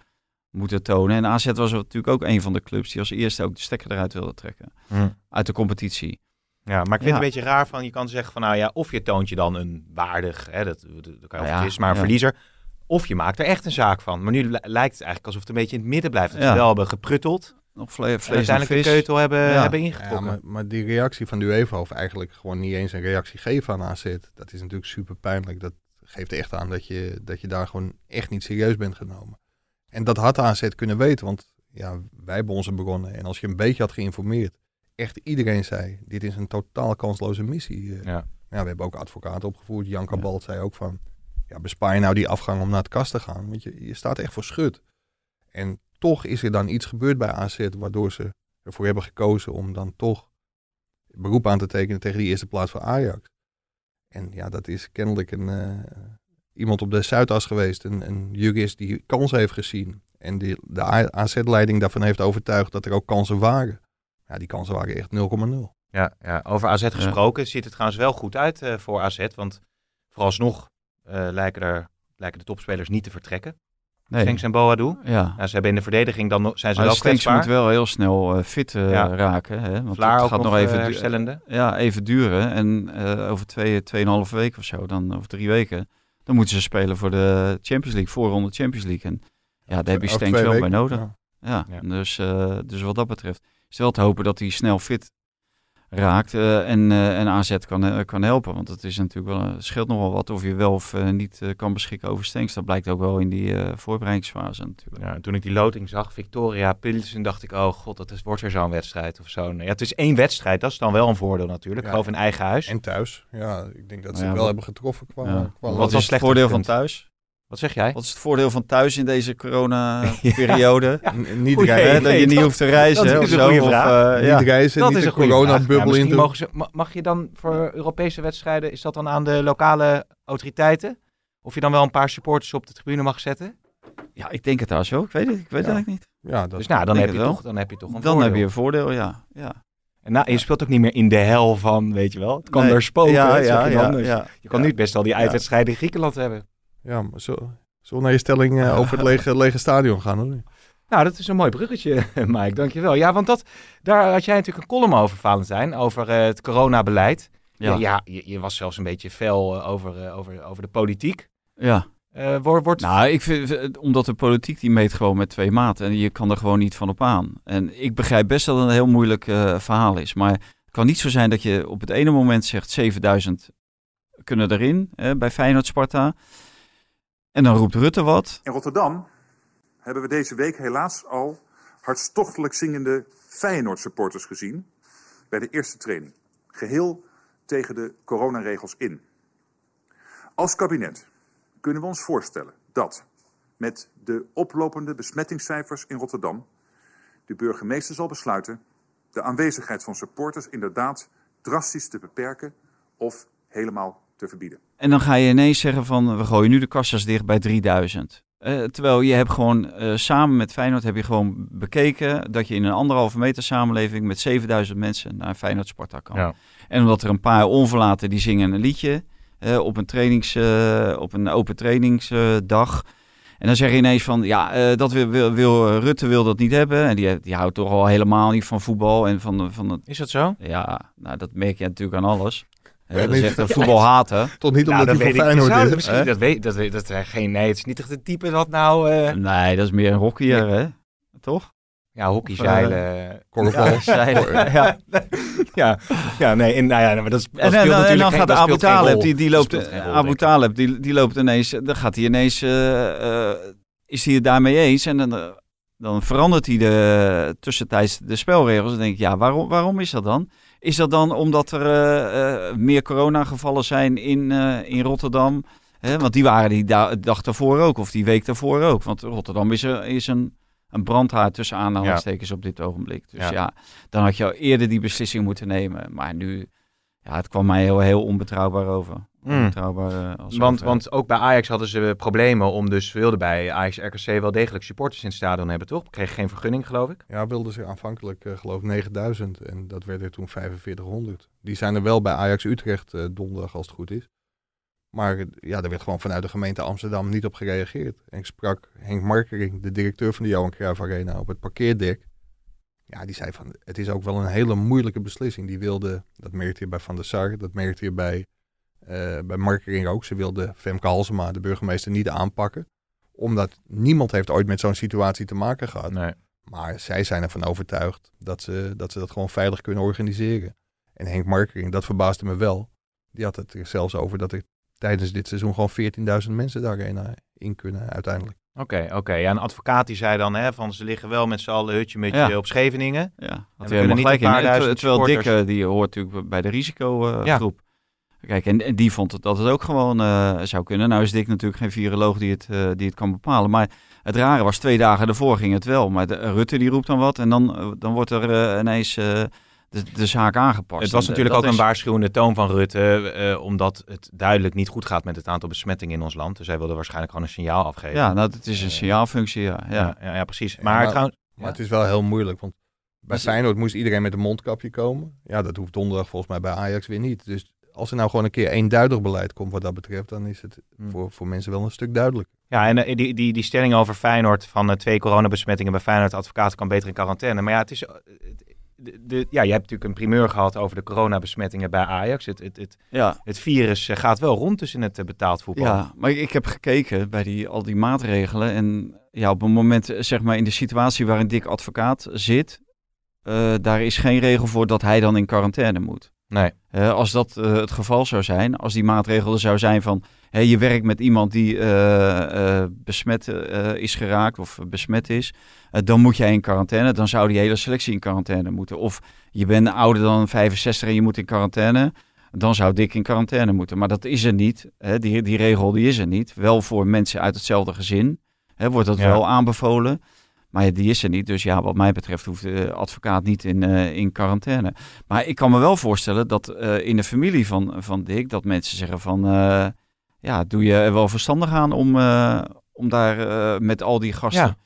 moeten tonen. En AZ was natuurlijk ook een van de clubs die als eerste ook de stekker eruit wilde trekken. Hm. Uit de competitie. Ja, maar ik vind Ja. het een beetje raar van, je kan zeggen van, nou ja, of je toont je dan een waardig, hè, dat, dat, dat kan je Ja, of het is, maar een ja. verliezer. Of je maakt er echt een zaak van. Maar nu li- lijkt het eigenlijk alsof het een beetje in het midden blijft. Dat Ja. ze wel hebben geprutteld. Nog vle vlees En uiteindelijk en de keutel hebben, Ja. hebben Ja, ingetrokken. maar, maar die reactie van de UEFA, of eigenlijk gewoon niet eens een reactie geven aan AZ, dat is natuurlijk super pijnlijk. Dat geeft echt aan dat je, dat je daar gewoon echt niet serieus bent genomen. En dat had AZ kunnen weten, want ja, wij hebben onze begonnen. En als je een beetje had geïnformeerd, echt iedereen zei, dit is een totaal kansloze missie. Eh, Ja. ja, we hebben ook advocaten opgevoerd. Jan Ja. Kabalt zei ook van, ja, bespaar je nou die afgang om naar het kast te gaan. Want je, je staat echt voor schut. En toch is er dan iets gebeurd bij AZ, waardoor ze ervoor hebben gekozen om dan toch beroep aan te tekenen tegen die eerste plaats voor Ajax. En ja, dat is kennelijk een, eh, iemand op de Zuidas geweest, een, een jurist die kansen heeft gezien. En die, de AZ-leiding daarvan heeft overtuigd dat er ook kansen waren. Ja, die kansen waren echt 0,0. Ja, ja, over AZ gesproken ziet het trouwens wel goed uit eh, voor AZ. Want vooralsnog eh, lijken, er, lijken de topspelers niet te vertrekken. Nee. Stenks en Boadu. Ja. Ja, ze hebben in de verdediging dan nog- zijn ze Maar wel Stenks kwetsbaar. moet wel heel snel eh, fit eh, Ja. raken. Hè? Want Vlaar het ook gaat nog, nog even, herstellende. ja, even duren. En eh, over twee, tweeënhalve weken of zo, dan, of drie weken, dan moeten ze spelen voor de Champions League, voorronde Champions League. En ja, daar heb je Over Stenks wel bij weken, nodig. ja. Ja, Ja. Dus, eh, dus wat dat betreft is het wel te hopen dat hij snel fit raakt eh, en, eh, en AZ kan, eh, kan helpen. Want het is natuurlijk wel, scheelt nog wel wat of je wel of niet eh, kan beschikken over Stenks. Dat blijkt ook wel in die eh, voorbereidingsfase natuurlijk. Ja, toen ik die loting zag, Victoria Pilsen, dacht ik, oh god, dat is, wordt weer zo'n wedstrijd of zo. Nee, ja, het is één wedstrijd, dat is dan wel een voordeel natuurlijk. Ja. Geloof in eigen huis. En thuis. Ja, ik denk dat ze Ja, het wel wat- hebben getroffen qua, Ja. qua Wat is het voordeel van thuis? Wat zeg jij? Wat is het voordeel van thuis in deze corona-periode? Niet Hè, dat je niet dat- hoeft te reizen. dat hè, is of een zo, goede of, vraag. eh, niet ja. reizen, Dat niet is de een vraag. Coronabubbel misschien in. mogen ze, ma- mag je dan voor Europese wedstrijden, is dat dan aan de lokale autoriteiten? Of je dan wel een paar supporters op de tribune mag zetten? ja, ik denk het daar zo. Ik weet het, ik weet eigenlijk niet. Ja, dat dus nou, dan heb, je wel. toch, dan heb je toch een Dan voordeel. heb je een voordeel, ja. ja. En nou, je speelt ook niet meer in de hel van, weet je wel. Het kan Nee. daar spoken, Ja, ja, je ja, dan. Dus ja. Je kan Ja. nu best wel die uitwedstrijden in Griekenland hebben. Ja, maar zo, zo naar je stelling eh, over het lege, lege stadion gaan. Hoor. Nou, dat is een mooi bruggetje, Mike. Dankjewel. Ja, want dat, daar had jij natuurlijk een column over, Valentijn, over eh, het coronabeleid. Ja, Ja. ja je, je was zelfs een beetje fel eh, over, over, over de politiek. ja. Eh, wordt, wordt... Nou, ik vind, omdat de politiek die meet gewoon met twee maten. En je kan er gewoon niet van op aan. En ik begrijp best dat het een heel moeilijk eh, verhaal is. Maar het kan niet zo zijn dat je op het ene moment zegt 7000 kunnen erin eh, bij Feyenoord Sparta. En dan roept Rutte wat. In Rotterdam hebben we deze week helaas al hartstochtelijk zingende Feyenoord-supporters gezien bij de eerste training. Geheel tegen de coronaregels in. Als kabinet kunnen we ons voorstellen dat met de oplopende besmettingscijfers in Rotterdam de burgemeester zal besluiten de aanwezigheid van supporters inderdaad drastisch te beperken of helemaal te verbieden. En dan ga je ineens zeggen van we gooien nu de kassas dicht bij 3000. Eh, terwijl je hebt gewoon eh, samen met Feyenoord heb je gewoon bekeken dat je in een anderhalve meter samenleving met 7000 mensen naar Feyenoord Sparta kan. Ja. En omdat er een paar onverlaten die zingen een liedje op, een trainings, eh, op een open trainingsdag. en dan zeg je ineens van ja, dat wil, wil, wil- Rutte wil dat niet hebben. En die, die houdt toch al helemaal niet van voetbal en van, van het. Is dat zo? Ja, nou, dat merk je natuurlijk aan alles. Eh, Ja, dat is echt een voetbalhater. Toch niet Nou, omdat hij weet van. Feyenoord is. misschien, Hè? dat weet, dat weet, dat is geen, nee, het is niet echt het type dat nou, eh, Nee, dat is meer een hockeyer, hè? Toch? ja, hockeyzeilen. Korfbal. Ja, zeilen. ja, ja, ja, nee, en, nou ja, maar dat, is- dat En, speelt en, dan- en natuurlijk dan geen- gaat Abu Taleb, die, die loopt, rol, Abu. Taleb, die, die loopt ineens, dan gaat hij ineens, eh, eh, is hij het daarmee eens en dan, eh, dan verandert hij de, tussentijds de spelregels. Dan denk ik, ja, waarom, waarom is dat dan? Is dat dan omdat er eh, eh, meer coronagevallen zijn in, eh, in Rotterdam? Hè, want die waren die da- dag daarvoor ook, of die week daarvoor ook. Want Rotterdam is, er, is een, een brandhaard tussen aanhalingstekens op dit ogenblik. Dus Ja. ja. dan had je al eerder die beslissing moeten nemen. Maar nu, ja, het kwam mij heel, heel onbetrouwbaar over. Mm. Als Want, want ook bij Ajax hadden ze problemen om dus, wilden bij Ajax RKC wel degelijk supporters in het stadion hebben, toch? Kreeg geen vergunning, geloof ik. Ja, wilden ze aanvankelijk eh, geloof ik 9000 en dat werd er toen 4500. Die zijn er wel bij Ajax Utrecht eh, donderdag als het goed is. Maar eh, ja, er werd gewoon vanuit de gemeente Amsterdam niet op gereageerd. En ik sprak Henk Markering, de directeur van de Johan Cruijff Arena, op het parkeerdek. Ja, die zei van, het is ook wel een hele moeilijke beslissing. Die wilde, dat merkte je bij Van der Sar, dat merkte je bij, bij Markering ook. Ze wilde Femke Halsema, de burgemeester, niet aanpakken. Omdat niemand heeft ooit met zo'n situatie te maken gehad. Nee. Maar zij zijn ervan overtuigd dat ze, dat ze dat gewoon veilig kunnen organiseren. En Henk Markering, dat verbaasde me wel. Die had het er zelfs over dat er tijdens dit seizoen gewoon 14.000 mensen de arena in kunnen uiteindelijk. Oké, oké. Ja, een advocaat die zei dan, hè, van ze liggen wel met z'n allen hutje met Ja. op Scheveningen. Ja, hij kunnen niet gelijk een paar in. duizend Terwijl eh, die hoort natuurlijk bij de risicogroep. Ja. Kijk, en, en die vond het dat het ook gewoon eh, zou kunnen. Nou is Dick natuurlijk geen viroloog die het, eh, die het kan bepalen. Maar het rare was, twee dagen ervoor ging het wel. Maar de, Rutte die roept dan wat en dan, eh, dan wordt er eh, ineens eh, de, de zaak aangepast. Het was natuurlijk ook is- een waarschuwende toon van Rutte, eh, omdat het duidelijk niet goed gaat met het aantal besmettingen in ons land. Dus hij wilde waarschijnlijk gewoon een signaal afgeven. Ja, nou, het is een signaalfunctie, ja. ja. ja, ja, ja, precies. Ja, Maar, maar- trouwens, Maar Ja. het is wel heel moeilijk, want bij Feyenoord moest iedereen met een mondkapje komen. Ja, dat hoeft donderdag volgens mij bij Ajax weer niet. Dus als er nou gewoon een keer eenduidig beleid komt wat dat betreft, dan is het Hmm. voor, voor mensen wel een stuk duidelijk. ja, en eh, die, die, die stelling over Feyenoord van eh, twee coronabesmettingen bij Feyenoord, advocaat kan beter in quarantaine. Maar ja, het is, eh, de, de- ja, je hebt natuurlijk een primeur gehad over de coronabesmettingen bij Ajax. Het, het, het, ja. het virus gaat wel rond tussen het betaald voetbal. Ja, maar ik, heb gekeken bij die, al die maatregelen. En ja, op een moment, zeg maar, in de situatie waarin Dick advocaat zit, eh, daar is geen regel voor dat hij dan in quarantaine moet. Nee. Eh, als dat eh, het geval zou zijn, als die maatregel er zou zijn van je werkt met iemand die eh, besmet is geraakt of besmet is, dan moet jij in quarantaine. Dan zou die hele selectie in quarantaine moeten. Of je bent ouder dan 65 en je moet in quarantaine. Dan zou Dick in quarantaine moeten. Maar dat is er niet. Hè? Die, die regel die is er niet. Wel voor mensen uit hetzelfde gezin hè, wordt dat Ja. wel aanbevolen. Maar ja, die is er niet. Dus ja, wat mij betreft hoeft de advocaat niet in, eh, in quarantaine. Maar ik kan me wel voorstellen dat eh, in de familie van, van Dick, dat mensen zeggen van, eh, ja, doe je er wel verstandig aan om, om daar met al die gasten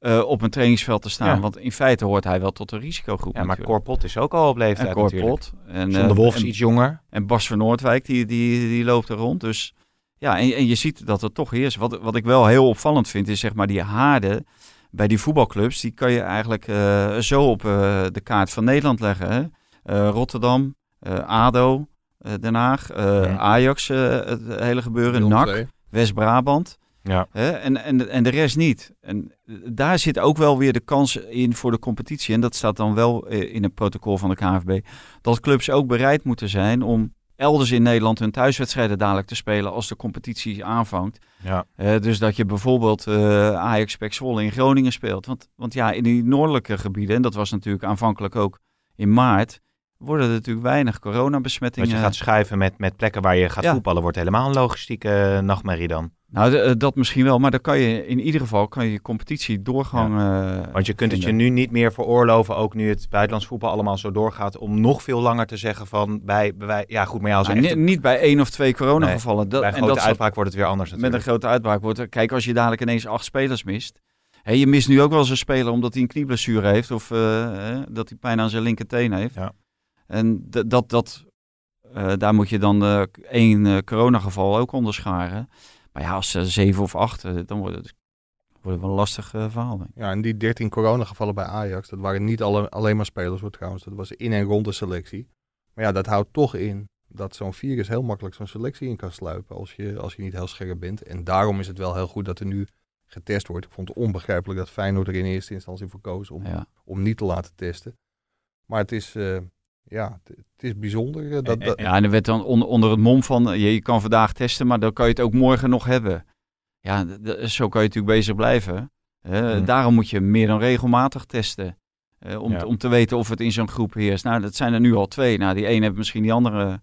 Ja. op een trainingsveld te staan. Ja. Want in feite hoort hij wel tot de risicogroep Ja, maar. Corpot is ook al op leeftijd en Cor natuurlijk. Pot. En, de Wolf is iets jonger. en Bas van Noordwijk, die, die, die loopt er rond. Dus ja, en, en je ziet dat het toch is. Wat, wat ik wel heel opvallend vind, is zeg maar die haarden bij die voetbalclubs, die kan je eigenlijk eh, zo op eh, de kaart van Nederland leggen. Hè? Eh, Rotterdam, ADO, Den Haag, Ja. Ajax, het hele gebeuren, NAC. West-Brabant. Ja. Hè? En, en, en de rest niet. En daar zit ook wel weer de kans in voor de competitie. En dat staat dan wel in het protocol van de KNVB. Dat clubs ook bereid moeten zijn om elders in Nederland hun thuiswedstrijden dadelijk te spelen als de competitie aanvangt. Ja. Eh, dus dat je bijvoorbeeld eh Ajax Pek Zwolle in Groningen speelt. Want, want ja, in die noordelijke gebieden, en dat was natuurlijk aanvankelijk ook in maart, worden er natuurlijk weinig Dat coronabesmettingen. je gaat schuiven met, met plekken waar je gaat Ja. voetballen, wordt helemaal een logistieke eh, nachtmerrie dan. Nou, eh, dat misschien wel, maar dan kan je in ieder geval kan je competitie doorgang. eh, Want je kunt het je nu niet meer veroorloven, ook nu het buitenlands voetbal allemaal zo doorgaat, om nog veel langer te zeggen van bij, bij ja goed, maar ja, als Nou, echt niet bij één of twee coronagevallen. Dat, bij en grote dat uitbraak wordt het weer anders met een natuurlijk. grote uitbraak wordt. er- Kijk, als je dadelijk ineens acht spelers mist. Hè, je mist nu ook wel eens een speler omdat hij een knieblessure heeft of eh, dat hij pijn aan zijn linkerteen heeft. Ja. En dat, dat, daar moet je dan één coronageval ook onderscharen. Maar ja, als uh, zeven of acht, eh, dan wordt het, wordt het wel een lastig eh, verhaal. denk ik. Ja, en die 13 coronagevallen bij Ajax, dat waren niet alle, alleen maar spelers hoor trouwens. Dat was in en rond de selectie. Maar ja, dat houdt toch in dat zo'n virus heel makkelijk zo'n selectie in kan sluipen als je, als je niet heel scherp bent. En daarom is het wel heel goed dat er nu getest wordt. Ik vond het onbegrijpelijk dat Feyenoord er in eerste instantie voor koos om, Ja. om niet te laten testen. Maar het is, eh, ja, het, is bijzonder. eh, dat, Ja, en er werd dan onder, onder het mom van, eh, je, je kan vandaag testen, maar dan kan je het ook morgen nog hebben. Ja, zo kan je natuurlijk bezig blijven. Hmm. Daarom moet je meer dan regelmatig testen. eh, om, Ja. om te weten of het in zo'n groep heerst. Nou, dat zijn er nu al twee. Nou, die ene heeft misschien die andere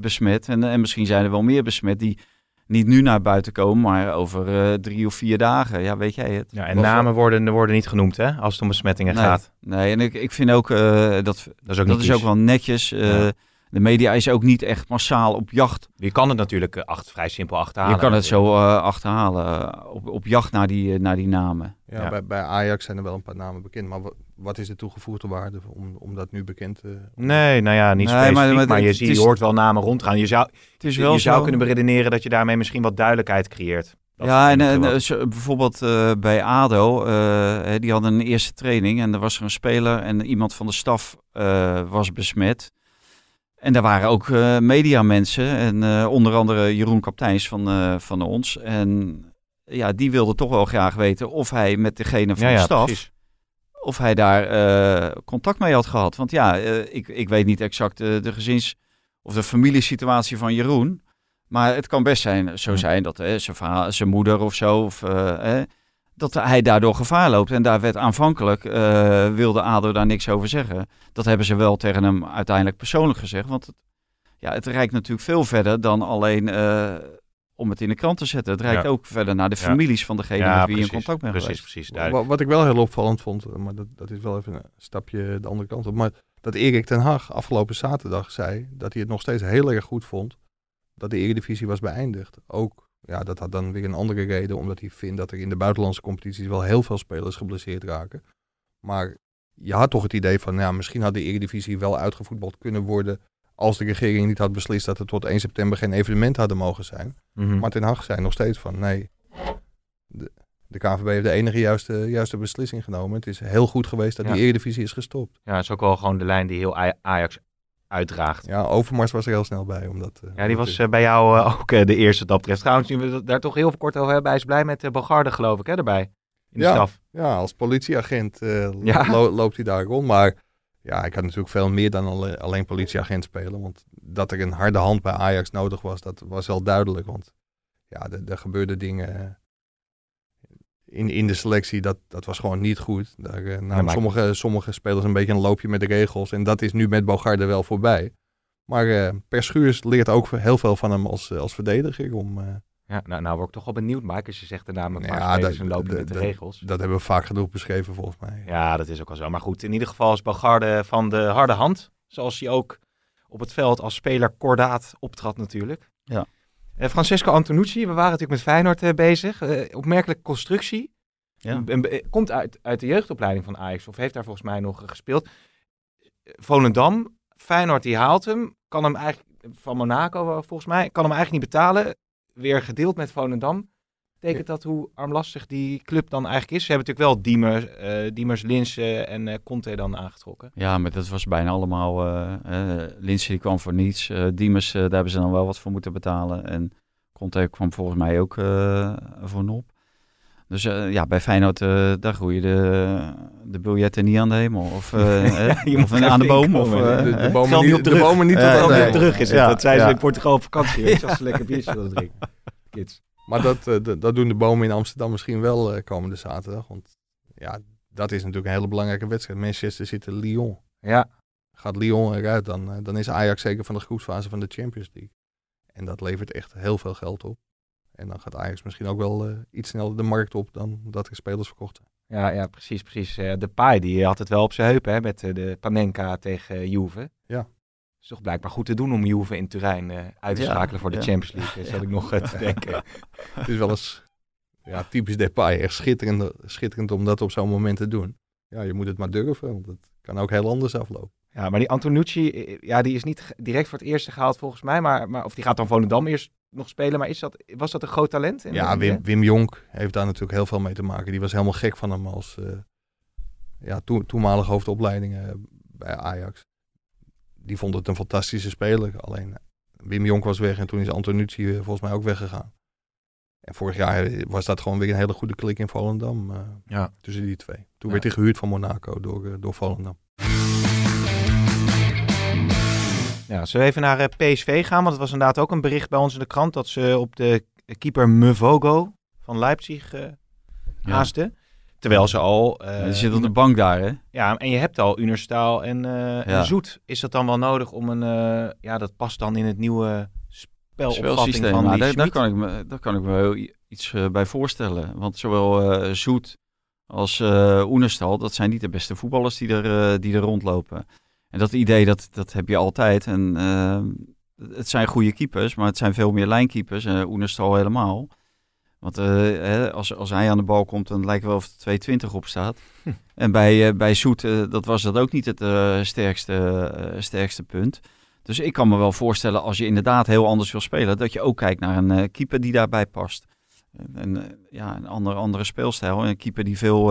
besmet. En, en misschien zijn er wel meer besmet die niet nu naar buiten komen, maar over eh, drie of vier dagen. Ja, weet jij het? Ja, en namen worden, worden niet genoemd hè, als het om besmettingen Nee. gaat. Nee, en ik, ik vind ook, eh, dat, Dat is ook dat niet is ook wel netjes. eh, Ja. De media is ook niet echt massaal op jacht Je kan het natuurlijk eh, acht, vrij simpel achterhalen. Je kan het zo eh, achterhalen. eh, op, op jacht naar die, naar die namen. ja, ja. Bij, bij Ajax zijn er wel een paar namen bekend. Maar wat, wat is de toegevoegde waarde om, om dat nu bekend te... Nee, nou ja, niet Nee, specifiek, maar- maar, maar je, het ziet, is- je hoort wel namen rondgaan. Je zou, Het is je wel zou zo. kunnen beredeneren dat je daarmee misschien wat duidelijkheid creëert. Dat ja, en, bijvoorbeeld eh, bij ADO, eh, hè, die hadden een eerste training en er was er een speler en iemand van de staf eh, was besmet. En daar waren ook eh mediamensen en eh, onder andere Jeroen Kapteins van, eh, van ons. En ja, die wilde toch wel graag weten of hij met degene van ja, de ja, staf, precies. of hij daar contact mee had gehad. Want ja, ik, ik weet niet exact de gezins- of de familiesituatie van Jeroen. Maar het kan best zijn, zo zijn dat hè, zijn, zijn moeder of zo, of, eh, hè, dat hij daardoor gevaar loopt. En daar werd aanvankelijk, eh, wilde ADO daar niks over zeggen. Dat hebben ze wel tegen hem uiteindelijk persoonlijk gezegd. Want het, ja, het reikt natuurlijk veel verder dan alleen eh, om het in de krant te zetten. Het reikt Ja. ook verder naar de Ja. families van degene Ja, met wie je in precies, contact bent Precies, geweest. precies. Wa- duidelijk. Wat ik wel heel opvallend vond, eh, maar dat, dat is wel even een stapje de andere kant op. Maar dat Erik ten Hag afgelopen zaterdag zei dat hij het nog steeds heel erg goed vond dat de Eredivisie was beëindigd. Ook, ja, dat had dan weer een andere reden, omdat hij vindt dat er in de buitenlandse competities wel heel veel spelers geblesseerd raken. Maar je had toch het idee van, ja, misschien had de Eredivisie wel uitgevoetbald kunnen worden als de regering niet had beslist dat er tot 1 september geen evenementen hadden mogen zijn. Mhm. Maar Ten Hag zei nog steeds van nee, de, de KVB heeft de enige juiste, juiste beslissing genomen. Het is heel goed geweest dat Ja. die Eredivisie is gestopt. Ja, dat is ook wel gewoon de lijn die heel Aj- Ajax uitdraagt. Ja, Overmars was er heel snel bij. Omdat, eh, Ja, die was eh, bij jou eh, ook de eerste dat betreft. Trouwens, nu we daar toch heel kort over hebben. Hij is blij met Bogarde, geloof ik, hè, erbij. In de Ja. staf. ja, als politieagent lo- Ja. lo- loopt hij daar rond. Maar ja, ik had natuurlijk veel meer dan alle- alleen politieagent spelen. Want dat er een harde hand bij Ajax nodig was, dat was wel duidelijk. Want ja, er gebeurden dingen in, in de selectie, dat, dat was gewoon niet goed. Daar eh, maar- sommige, sommige spelers een beetje een loopje met de regels. En dat is nu met Bogarde wel voorbij. Maar eh Per Schuurs leert ook heel veel van hem als, eh, als verdediger. Om, eh, Ja, nou, nou word ik toch wel benieuwd, Mike, als je zegt de naam een paar Ja, spelers dat- en lopen dat- met de regels. dat hebben we vaak genoeg beschreven volgens mij. Ja, dat is ook wel zo. Maar goed, in ieder geval is Bogarde van de harde hand. Zoals hij ook op het veld als speler kordaat optrad natuurlijk. Ja. Eh, Francesco Antonucci, we waren natuurlijk met Feyenoord eh, bezig. Eh, opmerkelijke constructie. Ja. Komt uit, uit de jeugdopleiding van Ajax, of heeft daar volgens mij nog gespeeld. Volendam, Feyenoord die haalt hem, kan hem eigenlijk, van Monaco volgens mij, kan hem eigenlijk niet betalen. Weer gedeeld met Volendam. Betekent dat hoe armlastig die club dan eigenlijk is? Ze hebben natuurlijk wel Diemers, eh Diemers Linsen en eh, Conte dan aangetrokken. Ja, maar dat was bijna allemaal... eh eh Linse die kwam voor niets. eh Diemers, daar hebben ze dan wel wat voor moeten betalen. En Conte kwam volgens mij ook eh voor nop. Dus eh, ja, bij Feyenoord, eh, daar groeien de, de biljetten niet aan de hemel. Of, moet of aan de boom. Of, de, de bomen Geld niet niet, op de bomen niet tot nee. weer terug is het. Ja, dat zijn ze ja. in Portugal op vakantie. je, Als ze lekker biertje willen drinken. Kids. Maar dat, eh, dat, doen de bomen in Amsterdam misschien wel eh, komende zaterdag. Want ja, dat is natuurlijk een hele belangrijke wedstrijd. Manchester City, Lyon. Ja, Gaat Lyon eruit, dan, eh, dan is Ajax zeker van de groepsfase van de Champions League. En dat levert echt heel veel geld op. En dan gaat Ajax misschien ook wel iets sneller de markt op dan dat er spelers verkocht zijn. ja, ja precies. precies. De Pai die had het wel op zijn heupen hè, met de Panenka tegen Juve. Ja. Is toch blijkbaar goed te doen om Juve in Turijn eh, uit te Ja, schakelen voor de ja. Champions League. Zat ik nog eh, te denken. Het is wel eens ja, typisch Depay. Echt schitterend, schitterend om dat op zo'n moment te doen. Ja, je moet het maar durven, want het kan ook heel anders aflopen. Ja, maar die Antonucci, eh, ja, die is niet direct voor het eerste gehaald volgens mij. Maar, maar, of die gaat dan Volendam eerst nog spelen. Maar is dat, was dat een groot talent? in Ja, de- Wim, Wim Jonk heeft daar natuurlijk heel veel mee te maken. Die was helemaal gek van hem als eh, ja, toe, toenmalig hoofdopleidingen bij Ajax. Die vond het een fantastische speler. Alleen eh, Wim Jonk was weg en toen is Antonucci eh, volgens mij ook weggegaan. En vorig jaar eh, was dat gewoon weer een hele goede klik in Volendam eh, Ja. tussen die twee. Toen Ja. werd hij gehuurd van Monaco door, door Volendam. Ja, zullen we even naar eh, PSV gaan? Want het was inderdaad ook een bericht bij ons in de krant dat ze op de keeper Mvogo van Leipzig eh haasten. Terwijl ze al... die zit op de bank daar, hè? Ja, en je hebt al Unerstaal en, eh, en. Zoet. Is dat dan wel nodig om een... eh, ja, dat past dan in het nieuwe spelopvatting van die daar, daar, kan ik me, daar kan ik me i- iets bij voorstellen. Want zowel Zoet als Oenerstal, dat zijn niet de beste voetballers die er, die er rondlopen. En dat idee, dat, dat heb je altijd. En het zijn goede keepers, maar het zijn veel meer lijnkeepers. en Oenerstal helemaal. Want eh, hè, als, als hij aan de bal komt, dan lijkt wel of er 220 op staat. En bij, eh, bij Zoet, eh, dat was dat ook niet het sterkste, sterkste punt. Dus ik kan me wel voorstellen, als je inderdaad heel anders wil spelen, dat je ook kijkt naar een keeper die daarbij past. En, ja, een andere, andere speelstijl. Een keeper die veel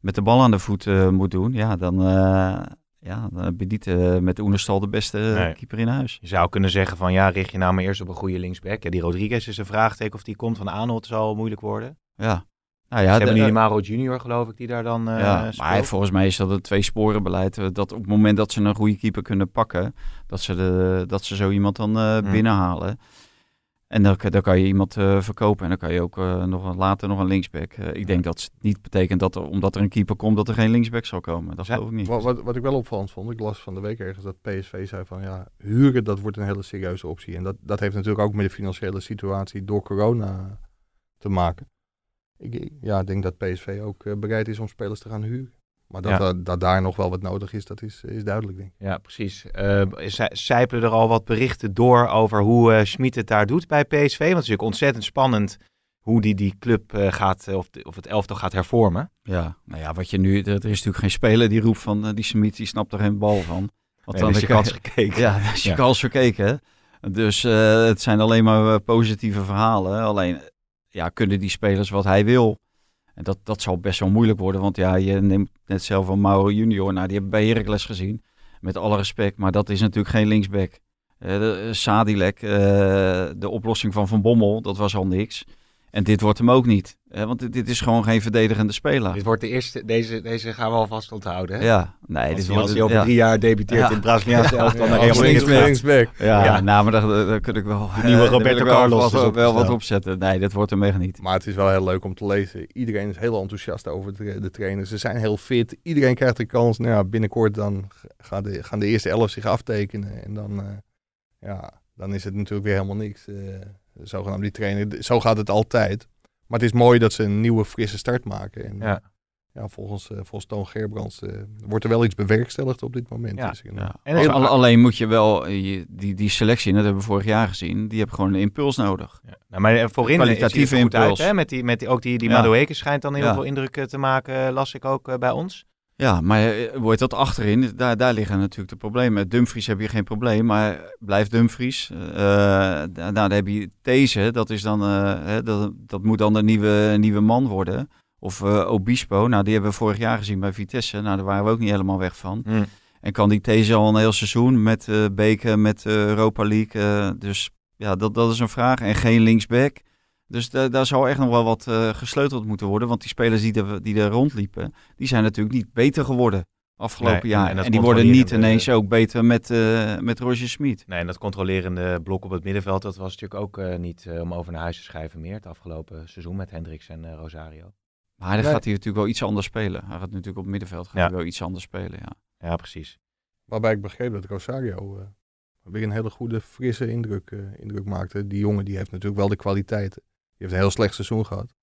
met de bal aan de voet moet doen. Ja, dan, ja, dan heb je niet eh, met Oenerstal de beste eh, Nee. keeper in huis. Je zou kunnen zeggen van ja, richt je nou maar eerst op een goede linksback. Ja, die Rodriguez is een vraagteken of die komt. Van Arnold zal moeilijk worden. Ja. Nou Ze ja, hebben de- nu die Maro Junior geloof ik die daar dan eh ja, speelt. maar volgens mij is dat een tweesporenbeleid. Dat op het moment dat ze een goede keeper kunnen pakken, dat ze, de, dat ze zo iemand dan Hmm. binnenhalen. En dan, dan kan je iemand eh, verkopen en dan kan je ook eh, nog een- later nog een linksback. Eh, ik denk dat het niet betekent dat er, omdat er een keeper komt, dat er geen linksback zal komen. Dat Ja, geloof ik niet. Wat, wat, wat ik wel opvallend vond, ik las van de week ergens dat PSV zei van ja, huren dat wordt een hele serieuze optie. En dat, dat heeft natuurlijk ook met de financiële situatie door corona te maken. Ik ja, ik denk dat PSV ook bereid is om spelers te gaan huren. Maar dat, Ja. dat, dat daar nog wel wat nodig is, dat is, is duidelijk denk ik. Ja, precies. Eh zij- Sijpelen er al wat berichten door over hoe eh Schmid het daar doet bij PSV? Want het is natuurlijk ontzettend spannend hoe die die club eh, gaat, eh, of, de- of het elftal gaat hervormen. Ja, nou ja, wat je nu, er is natuurlijk geen speler die roept van eh, die Smit, die snapt er geen bal van. Want Nee, dus je kan kans gekeken. Ja, dat is je Ja. kans verkeken. hè. Dus eh, het zijn alleen maar eh, positieve verhalen. Alleen, ja, kunnen die spelers wat hij wil? En dat, dat zal best wel moeilijk worden. Want ja, je neemt net zelf van Mauro Junior. Nou, die hebben bij Heracles gezien. Met alle respect. Maar dat is natuurlijk geen linksback. Eh de, Sadilek, eh, de oplossing van Van Bommel, dat was al niks. En dit wordt hem ook niet. Eh, want dit, dit is gewoon geen verdedigende speler. Dit wordt de eerste, deze, deze gaan we alvast onthouden. Hè? Ja, nee, Als, dit hij, wordt als hij over ja. drie jaar debuteert Ja. in het Braziliaanse elftal naar als Real Madrid links- gaat. linksback. Ja, Ja. nou, maar daar, daar kun ik wel... De nieuwe eh, Roberto wel Carlos wel opgesteld. wat opzetten. Nee, dat wordt hem echt niet. Maar het is wel heel leuk om te lezen. Iedereen is heel enthousiast over de, de trainers. Ze zijn heel fit. Iedereen krijgt de kans. Nou ja, binnenkort dan gaan de, gaan de eerste elf zich aftekenen. En dan, eh, ja, dan is het natuurlijk weer helemaal niks. eh zogenaamd die trainer. Zo gaat het altijd. Maar het is mooi dat ze een nieuwe frisse start maken. En, Ja. ja, volgens, eh, volgens Toon Gerbrands eh, wordt er wel iets bewerkstelligd op dit moment. Ja, Dus ik- Ja. En Al- alleen moet je wel, eh, je- die, die selectie, dat hebben we vorig jaar gezien, die hebben gewoon een impuls nodig. Ja. Nou, maar voorin Kwalitatieve uit. impuls. Hè? Met die, met die, ook die, die Ja. Madueke schijnt dan heel Ja. veel indruk te maken, las ik ook bij ons. Ja, maar eh, wordt dat achterin, daar, daar liggen natuurlijk de problemen. Met Dumfries heb je geen probleem, maar blijft Dumfries. Uh, nou, dan heb je These, dat, is dan, uh, dat, dat moet dan de nieuwe, nieuwe man worden. Of uh, Obispo, nou die hebben we vorig jaar gezien bij Vitesse. Nou, daar waren we ook niet helemaal weg van. Mm. En kan die These al een heel seizoen met Beken, met Europa League. dus ja, dat, dat is een vraag. En geen linksback. Dus da daar zou echt nog wel wat uh, gesleuteld moeten worden. Want die spelers die er, die er rondliepen, die zijn natuurlijk niet beter geworden afgelopen Nee, jaar. en dat En, die worden niet ineens ook beter met, uh, met Roger Smit. Nee, en dat controlerende blok op het middenveld, dat was natuurlijk ook eh, niet eh, om over naar huis te schrijven meer het afgelopen seizoen met Hendricks en eh, Rosario. Maar dan Nee. gaat hij natuurlijk wel iets anders spelen. Hij gaat natuurlijk op het middenveld gaat Ja. hij wel iets anders spelen, ja. Ja, precies. Waarbij ik begreep dat Rosario eh, weer een hele goede, frisse indruk, eh, indruk maakte. Die jongen die heeft natuurlijk wel de kwaliteiten. Heeft een heel slecht seizoen gehad.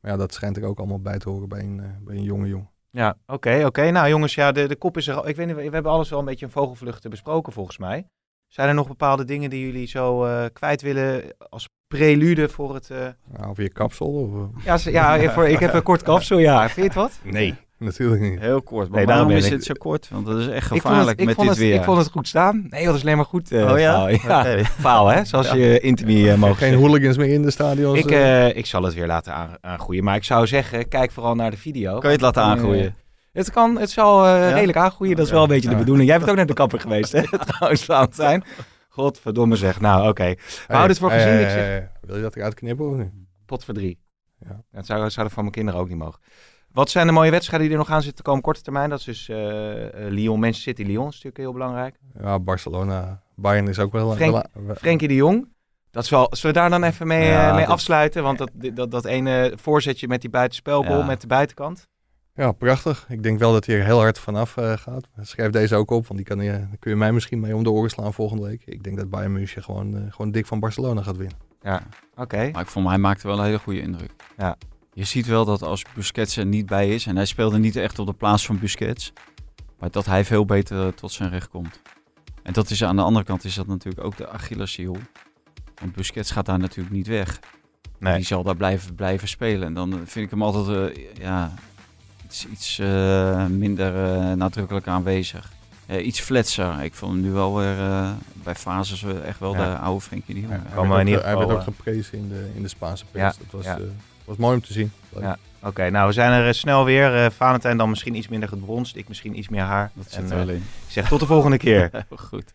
Maar ja, dat schijnt er ook allemaal bij te horen bij een, eh, bij een jonge jongen. Ja, oké, oké. Nou jongens, ja, de, de kop is er al. Ik weet niet, we hebben alles wel een beetje in vogelvluchten besproken volgens mij. Zijn er nog bepaalde dingen die jullie zo eh, kwijt willen als prelude voor het... eh, Nou, of je kapsel of... Ja, ze- ja voor, ik heb een kort kapsel, ja. Vind je het wat? Nee. natuurlijk niet. Heel kort. Maar Nee, daarom waarom is ik- het zo kort? Want dat is echt Ik vond, gevaarlijk het, ik, met vond dit het, weer. ik vond het goed staan. Nee, dat is alleen maar goed. eh, Oh ja? faal. ja. Oké. Faal, hè? Zoals je Intimi eh, mogen Geen hooligans meer in de stadions. Ik, eh. eh, ik zal het weer laten aan, aangroeien. Maar ik zou zeggen, kijk vooral naar de video. Kan je het laten aangroeien? Het, kan, het zal eh, redelijk aangroeien. Dat is wel een beetje de bedoeling. Jij bent ook naar de kapper geweest, hè? Trouwens, Valentijn. Godverdomme zeg. Nou, oké. We houden het voor Hey, gezien. hey, Ik zeg, hey, hey. Wil je dat eruit knippen of niet? pot voor drie. Ja. Dat zou, zou van mijn kinderen ook niet mogen. Wat zijn de mooie wedstrijden die er nog aan zitten te komen korte termijn? Dat is dus eh, Lyon, Manchester City, Lyon. is natuurlijk heel belangrijk. Ja, Barcelona. Bayern is ook wel... Frenk- Frenkie de Jong. Dat is wel, zullen we daar dan even mee, Ja, eh, mee dat- afsluiten? Want dat, dat, dat ene voorzetje met die buitenspelbal Ja. met de buitenkant. Ja, prachtig. Ik denk wel dat hij er heel hard vanaf eh, gaat. Schrijf deze ook op, want die kan je, daar kun je mij misschien mee om de oren slaan volgende week. Ik denk dat Bayern München gewoon, gewoon dik van Barcelona gaat winnen. Ja, oké. Maar ik vond hem, hij maakte wel een hele goede indruk. Ja. Je ziet wel dat als Busquets er niet bij is, en hij speelde niet echt op de plaats van Busquets, maar dat hij veel beter tot zijn recht komt. En dat is aan de andere kant is dat natuurlijk ook de Achilleshiel. Want Busquets gaat daar natuurlijk niet weg. Nee. Die zal daar blijven, blijven spelen. En dan vind ik hem altijd eh, ja, iets, iets eh, minder eh, nadrukkelijk aanwezig. Eh, iets fletser. Ik vond hem nu wel weer eh, bij fases eh, echt wel Ja. de oude Frenkie de Jong. Hij, Ja. Werd ook, hij werd ook geprezen in de, in de Spaanse Ja, pers. Dat was, ja. eh, was mooi om te zien. Ja. Oké, nou we zijn er eh, snel weer. Eh Valentijn dan misschien iets minder gebronst, ik misschien iets meer haar. Dat En, zit er eh, wel in. ik zeg tot de volgende keer. Goed.